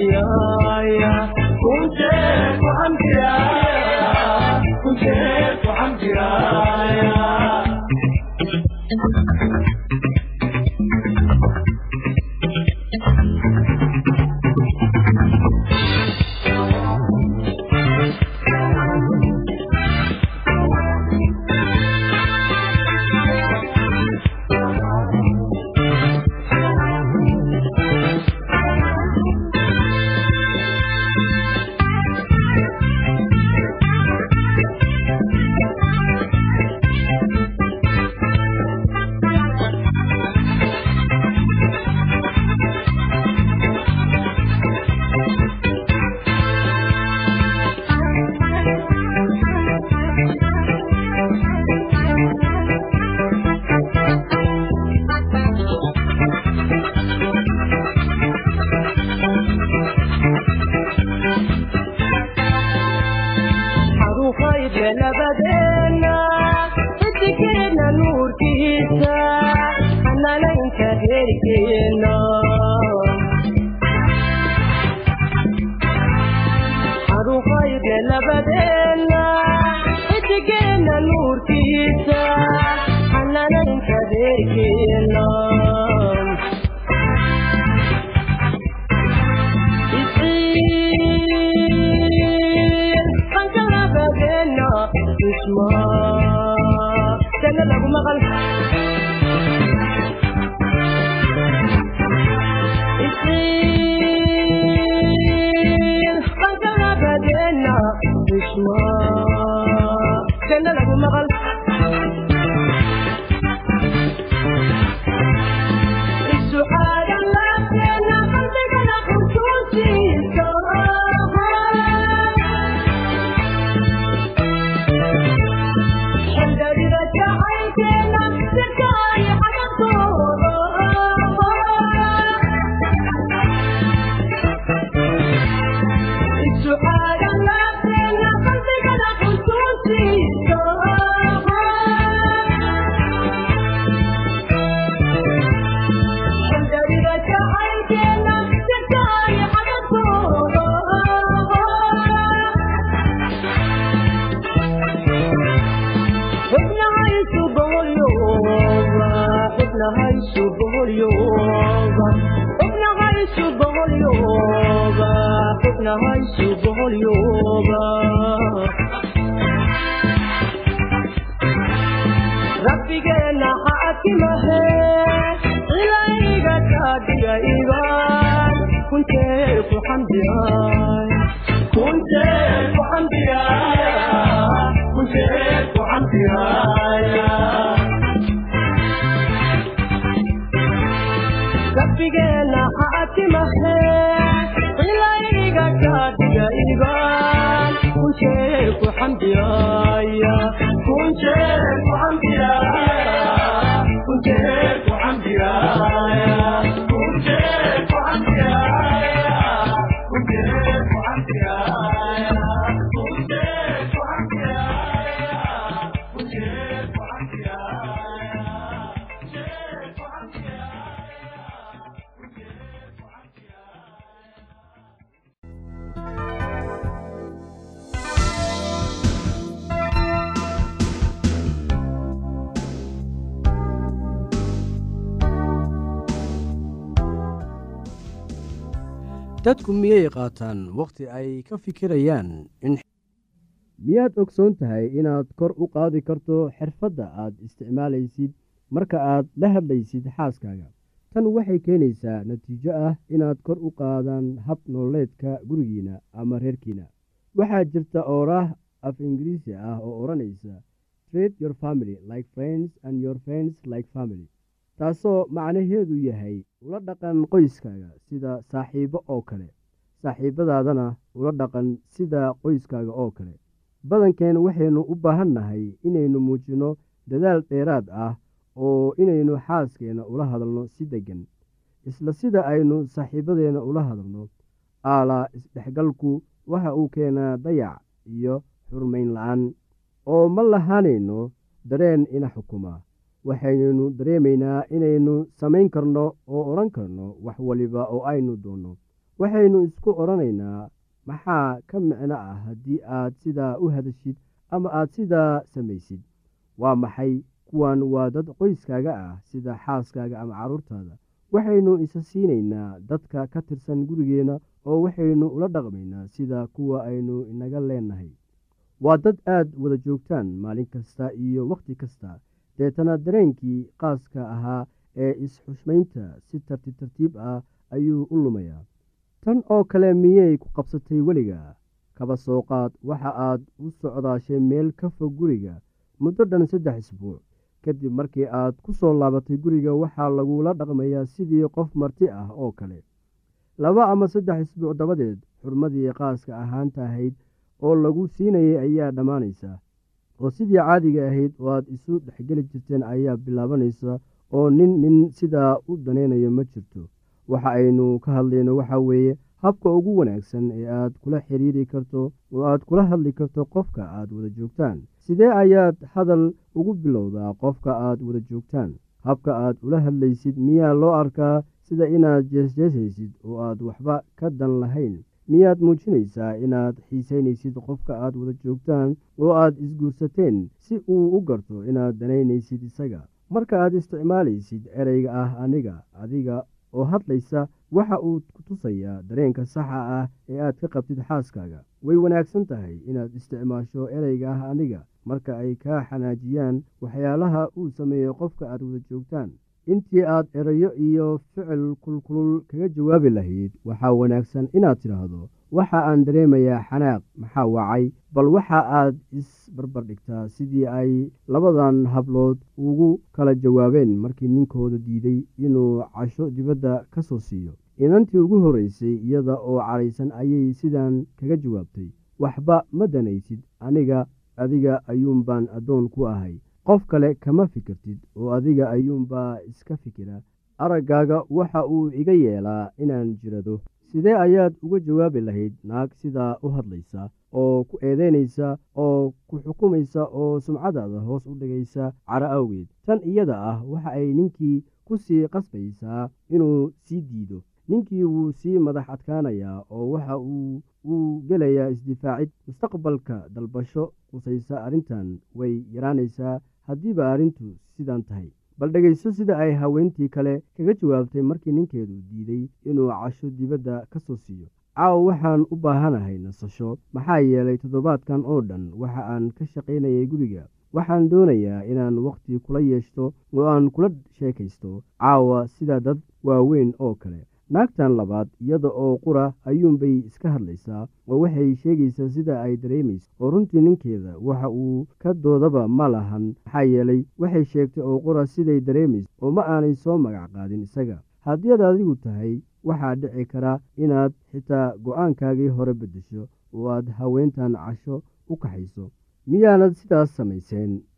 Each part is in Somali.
keena rabbigeena xaakimahe ilayga kaadiga iban kuntee ku xamdiyay kuntee ku xamdiyay kuntee ku xamdiyay rabbigeena xaakimahe dadku miyay qaataan? Wakhti ay ka fikirayaan miyaad ogsoon tahay inaad kor u qaadi karto xirfadda aad isticmaalaysid marka aad la hadlaysid xaaskaaga? Tan waxay keenaysaa natiijo ah inaad kor u qaadaan hab nololeedka gurigiina ama reerkiina. Waxaa jirta ooraah af ingiriisi ah oo odhanaysa trade your family like friends and your friends like family taasoo macnaheedu yahay ula dhaqan qoyskaaga sida saaxiibo oo kale. Saaxiibadaadana ula dhaqan sida qoyskaaga oo kale. Badankeen waxaynu u baahan nahay inaynu muujinno dadaal dheeraad ah oo inaynu xaaskeenna ula hadalno si deggan. Isla sida aynu saaxiibadeenna ula hadalno aalaa isdhexgalku waxa uu keenaa dayac iyo xurmayn la'aan. Oo ma lahaanayno dareen ina xukuma waxaynaynu dareemaynaa inaynu samayn karno oo odhan karno wax waliba oo aynu doonno waxaynu isku odhanaynaa maxaa ka micno ah haddii aad sidaa u hadashid ama aad sidaa samaysid? Waa maxay kuwan waa dad qoyskaaga ah sida xaaskaaga ama carruurtaada waxaynu isa siinaynaa dadka ka tirsan gurigeenna oo waxaynu ula dhaqmaynaa sida kuwa aynu inaga leenahay. Waa dad aad wada joogtaan maalin kasta iyo wakhti kasta deetana dareenkii qaaska ahaa ee is-xushmaynta si tartiib tartiib ah ayuu u lumayaa. Tan oo kale miyay ku qabsatay weliga? Kaba soo qaad waxa aad u socdaashay meel ka fog guriga muddo dhan saddex isbuuc. Kadib markii aad ku soo laabatay guriga waxaa lagula dhaqmayaa sidii qof marti ah oo kale. Laba ama saddex isbuuc dabadeed xurmadii qaaska ahaanta ahayd oo lagu siinayay ayaa dhammaanaysa oo sidii caadiga ahayd oo aad isu dhexgeli jirteen ayaa bilaabanaysa oo nin nin sidaa u danaynayo ma jirto. Waxa aynu ka hadlayno waxaa weeye habka ugu wanaagsan ee aad kula xiriiri karto oo aad kula hadli karto qofka aad wada joogtaan. Sidee ayaad hadal ugu bilowdaa qofka aad wada joogtaan? Habka aad ula hadlaysid miyaa loo arkaa sida inaad jeesjeesaysid oo aad waxba ka dan lahayn miyaad muujinaysaa inaad xiisaynaysid qofka aad wada joogtaan oo aad isguursateen si uu u garto inaad danaynaysid isaga. Marka aad isticmaalaysid ereyga ah aniga adiga oo hadlaysa waxa uu ku tusayaa dareenka saxa ah ee aad ka qabtid xaaskaaga. Way wanaagsan tahay inaad isticmaasho ereyga ah aniga. Marka ay kaa xanaajiyaan waxyaalaha uu sameeyo qofka aad wada joogtaan intii aad erayo iyo ficil kulkulul kaga jawaabi lahayd waxaa wanaagsan inaad tidhaahdo waxa aan dareemayaa xanaaq maxaa wacay? Bal waxa aad isbarbar dhigtaa sidii ay labadan hablood ugu kala jawaabeen markii ninkooda diiday inuu casho dibadda ka soo siiyo. Inantii ugu horreysay iyada oo cadhaysan ayay sidan kaga jawaabtay. Waxba ma danaysid aniga adiga ayuunbaan addoon ku ahay qof kale kama fikirtid oo adiga ayuunbaa iska fikira araggaaga waxa uu iga yeelaa inaan jirado. Sidee ayaad uga jawaabi lahayd naag sidaa u hadlaysa oo ku eedeynaysa oo ku xukumaysa oo sumcadaada hoos u dhigaysa caro awgeed? Tan iyada ah waxa ay ninkii ku sii qasbaysaa inuu sii diido. Ninkii wuu sii madax adkaanayaa oo waxa uu uu gelayaa isdifaacid mustaqbalka dalbasho qusaysa arrintan way yaraanaysaa haddiiba arrintu sidan tahay. Bal dhegayso sida ay haweentii kale kaga jawaabtay markii ninkeedu diiday inuu casho dibadda ka soo siiyo. Caawa waxaan u baahanahay nasasho. Maxaa yeelay toddobaadkan oo dhan waxa aan ka shaqaynayay guriga. Waxaan doonayaa inaan wakhti kula yeeshto oo aan kula sheekaysto. Caawa sida dad waaweyn oo kale naagtan labaad iyada oo qura ayuunbay iska hadlaysaa oo waxay sheegaysaa sida ay dareemayso oo runtii ninkeeda waxa uu ka doodaba ma lahan maxaa yeelay waxay sheegtay oo qura siday dareemayso oo ma aanay soo magac qaadin isaga. Haddii ad adigu tahay waxaa dhici kara inaad xitaa go'aankaagii hore beddesho oo aad haweentan casho u kaxayso. Miyaanad sidaas samayseen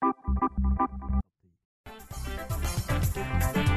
thank you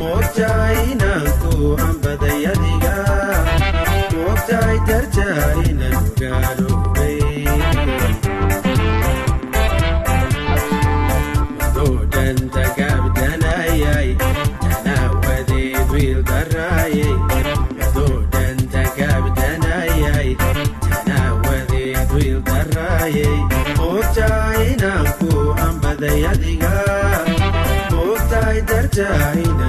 moogtahay inanku anbadayadiga moogtahay darjaain ใจนะ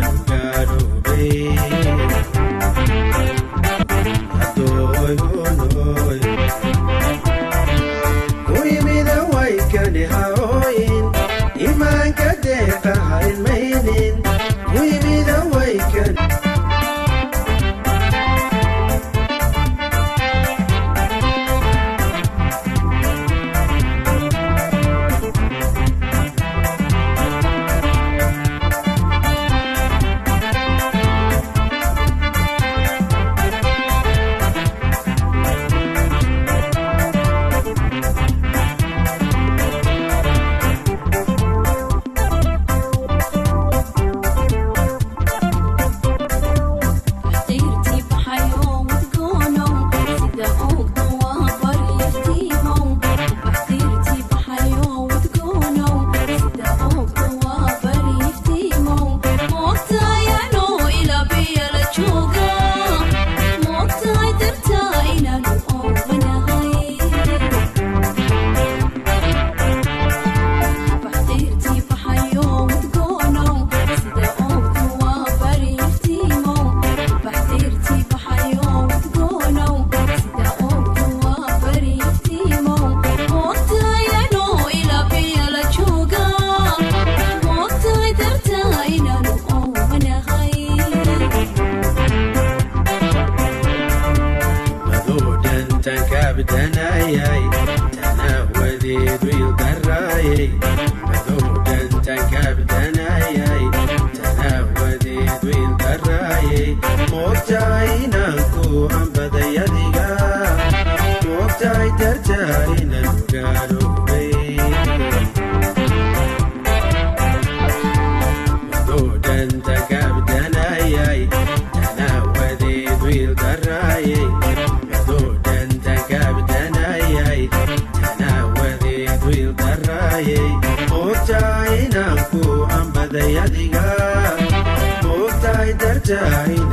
moogtahay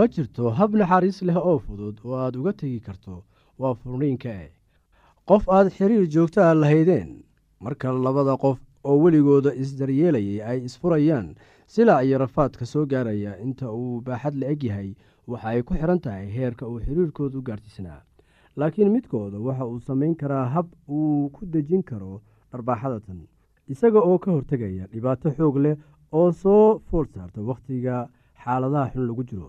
ma jirto hab naxariis leh oo fudud oo aad uga tegi karto waa furniinka e qof aad xiriir joogto ah lahaydeen marka labada qof oo weligooda isdaryeelayay ay isfurayaan silaa iyo rafaadka soo gaaraya inta uu baaxad la eg yahay waxa ay ku xidhan tahay heerka uu xiriirkooda u gaarsiisnaa laakiin midkooda waxa uu samayn karaa hab uu ku dejin karo dharbaaxadatan isaga oo ka hortegaya dhibaato xoog leh oo soo fool saarta wakhtiga xaaladaha xun lagu jiro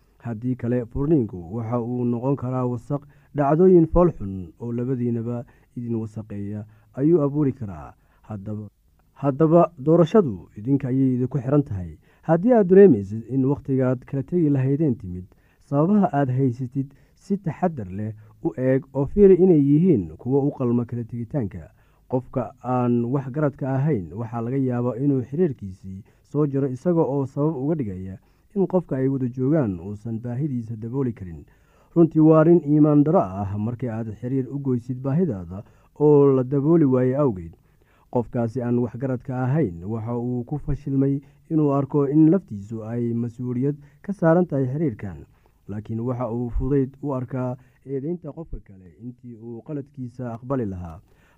haddii kale furniinku waxa uu noqon karaa wasaq dhacdooyin fool xun oo labadiinaba idin wasaqeeya ayuu abuuri karaa. Haddaba doorashadu idinka ayay idinku xiran tahay. Haddii aad dareemaysid in wakhtigaad kala tegi lahaydeen timid sababaha aad haysatid si taxadar leh u eeg oo fiiri inay yihiin kuwo u qalma kala tegitaanka. Qofka aan wax garadka ahayn waxaa laga yaabaa inuu xiriirkiisii soo jiro isaga oo sabab uga dhigaya in qofka ay wada joogaan uusan baahidiisa dabooli karin. Runtii waa arrin iimaan daro ah markii aad xiriir u goysid baahidaada oo la dabooli waaye awgeed. Qofkaasi aan waxgaradka ahayn waxa uu ku fashilmay inuu arko in laftiisu ay mas'uuliyad ka saaran tahay xiriirkan laakiin waxa uu fudayd u arkaa eedeynta qofka kale intii uu qaladkiisa aqbali lahaa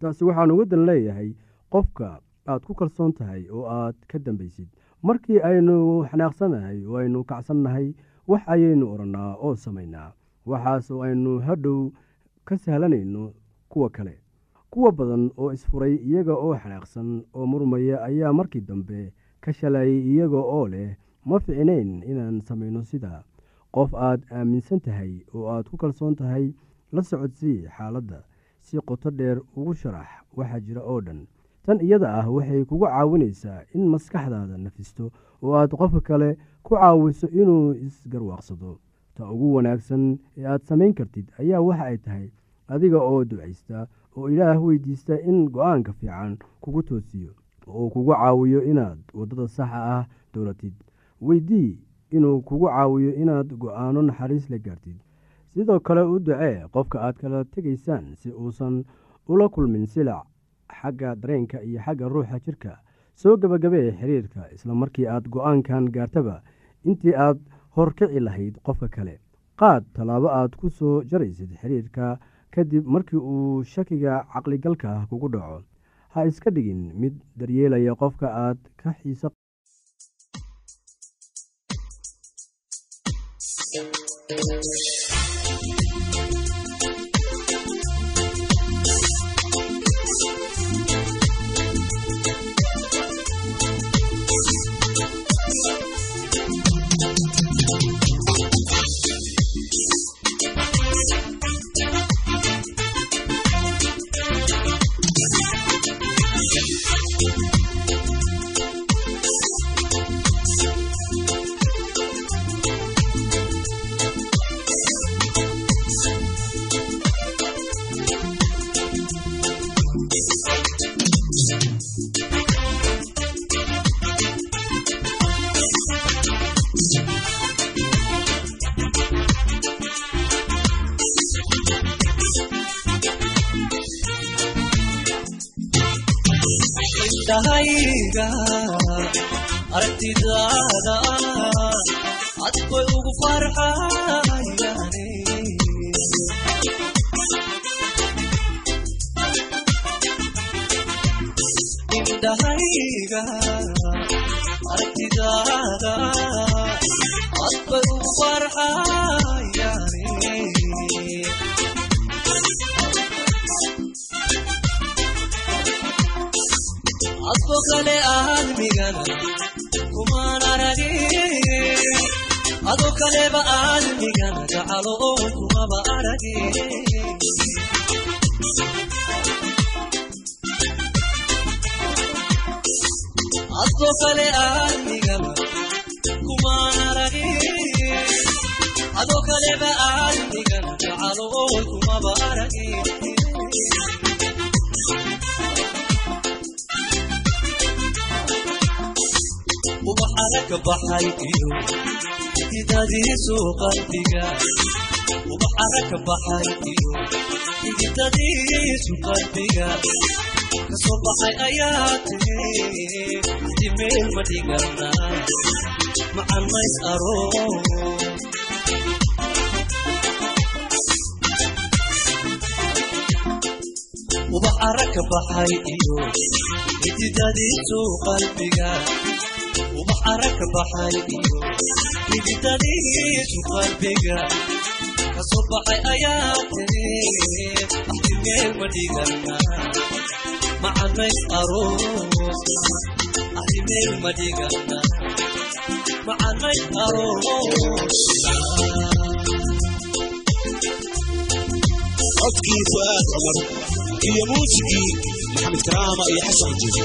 taasi waxaan uga dan leeyahay qofka aad ku kalsoon tahay oo aad ka dambaysid. Markii aynu xanaaqsanahay oo aynu kacsannahay wax ayaynu odhannaa oo samaynaa. Waxaasoo aynu hadhow ka sahlanayno kuwa kale. Kuwa badan oo isfuray iyaga oo xanaaqsan oo murmaya ayaa markii dambe ka shalayay iyaga oo leh ma ficnayn inaan samayno sidaa qof aad aaminsan tahay oo aad ku kalsoon tahay la socodsii xaaladda si qoto dheer ugu sharax waxaa jira oo dhan. Tan iyada ah waxay kugu caawinaysaa in maskaxdaada nafisto oo aad qofka kale ku caawiso inuu isgarwaaqsado. Ta ugu wanaagsan ee aad samayn kartid ayaa waxa ay tahay adiga oo ducaysta oo ilaah weydiista in go'aanka fiican kugu toosiyo oo uu kugu caawiyo inaad waddada saxa ah dowlatid weydii inuu kugu caawiyo inaad go'aano naxariis la gaartid sidoo kale u ducee qofka aad kala tegaysaan si uusan ula kulmin silac xagga dareenka iyo xagga ruuxa jirka. Soo gebagabee xiriirka isla markii aad go'aankan gaartaba intii aad horkici lahayd qofka kale. Qaad tallaabo aad ku soo jaraysid xiriirka kadib markii uu shakiga caqligalka kugu dhaco. Ha iska dhigin mid daryeelaya qofka aad ka xiisa aragtidaada aadmigana gacalo oo kumaba arage adko kale aadmigana kumaan arage ado kaleba aadmigana gacalo oo kumaba arage ubaxaraka baxay iyo xigidadiisu qalbiga ubaxaraka baxay iyo xigidadiisu qalbiga ka soo baxay ayaa tiri dimeel ma dhigana macan mays aroon ubaxaraka baxay iyo xigidadiisu qalbiga ubaxaraka baxay iyo xigidadiisu qalbiga ka soo baxay ayaa tiri axtimeel ma dhigana macanays aroos axtimeel ma dhigana macanays aroos codkii fu'aad cumar iyo muusigii maxamed karaama iyo xasan jiif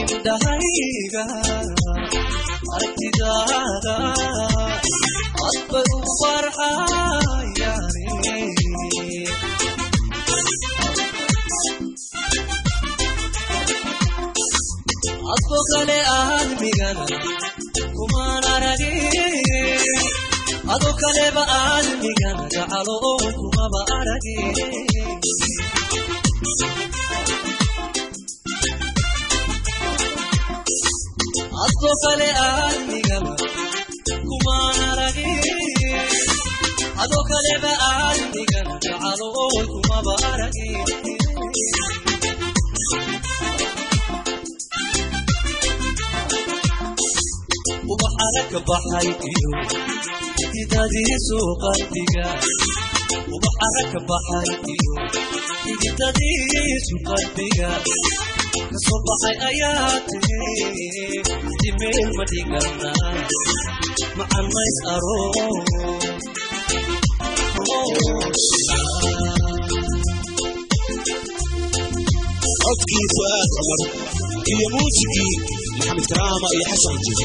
indhahayga aragtidaada ad bay ugu farxayane adko kale aadmigana kumaan aragin ado kaleba aadmigana gacalo kumaba aragin adko kale aadmigana kumaan aragin ado kaleba aadmigana gacalo kumaba aragin ubaxara ka baxay iyo xididadiisu qalbiga. ubaxara ka baxay iyo xididadiisu qalbiga ka soo baxay ayaa tiri dimeel ma dhigana macan mays aro codkii fu'aad cumar iyo muusigii maxamed karaama iyo xasan jiif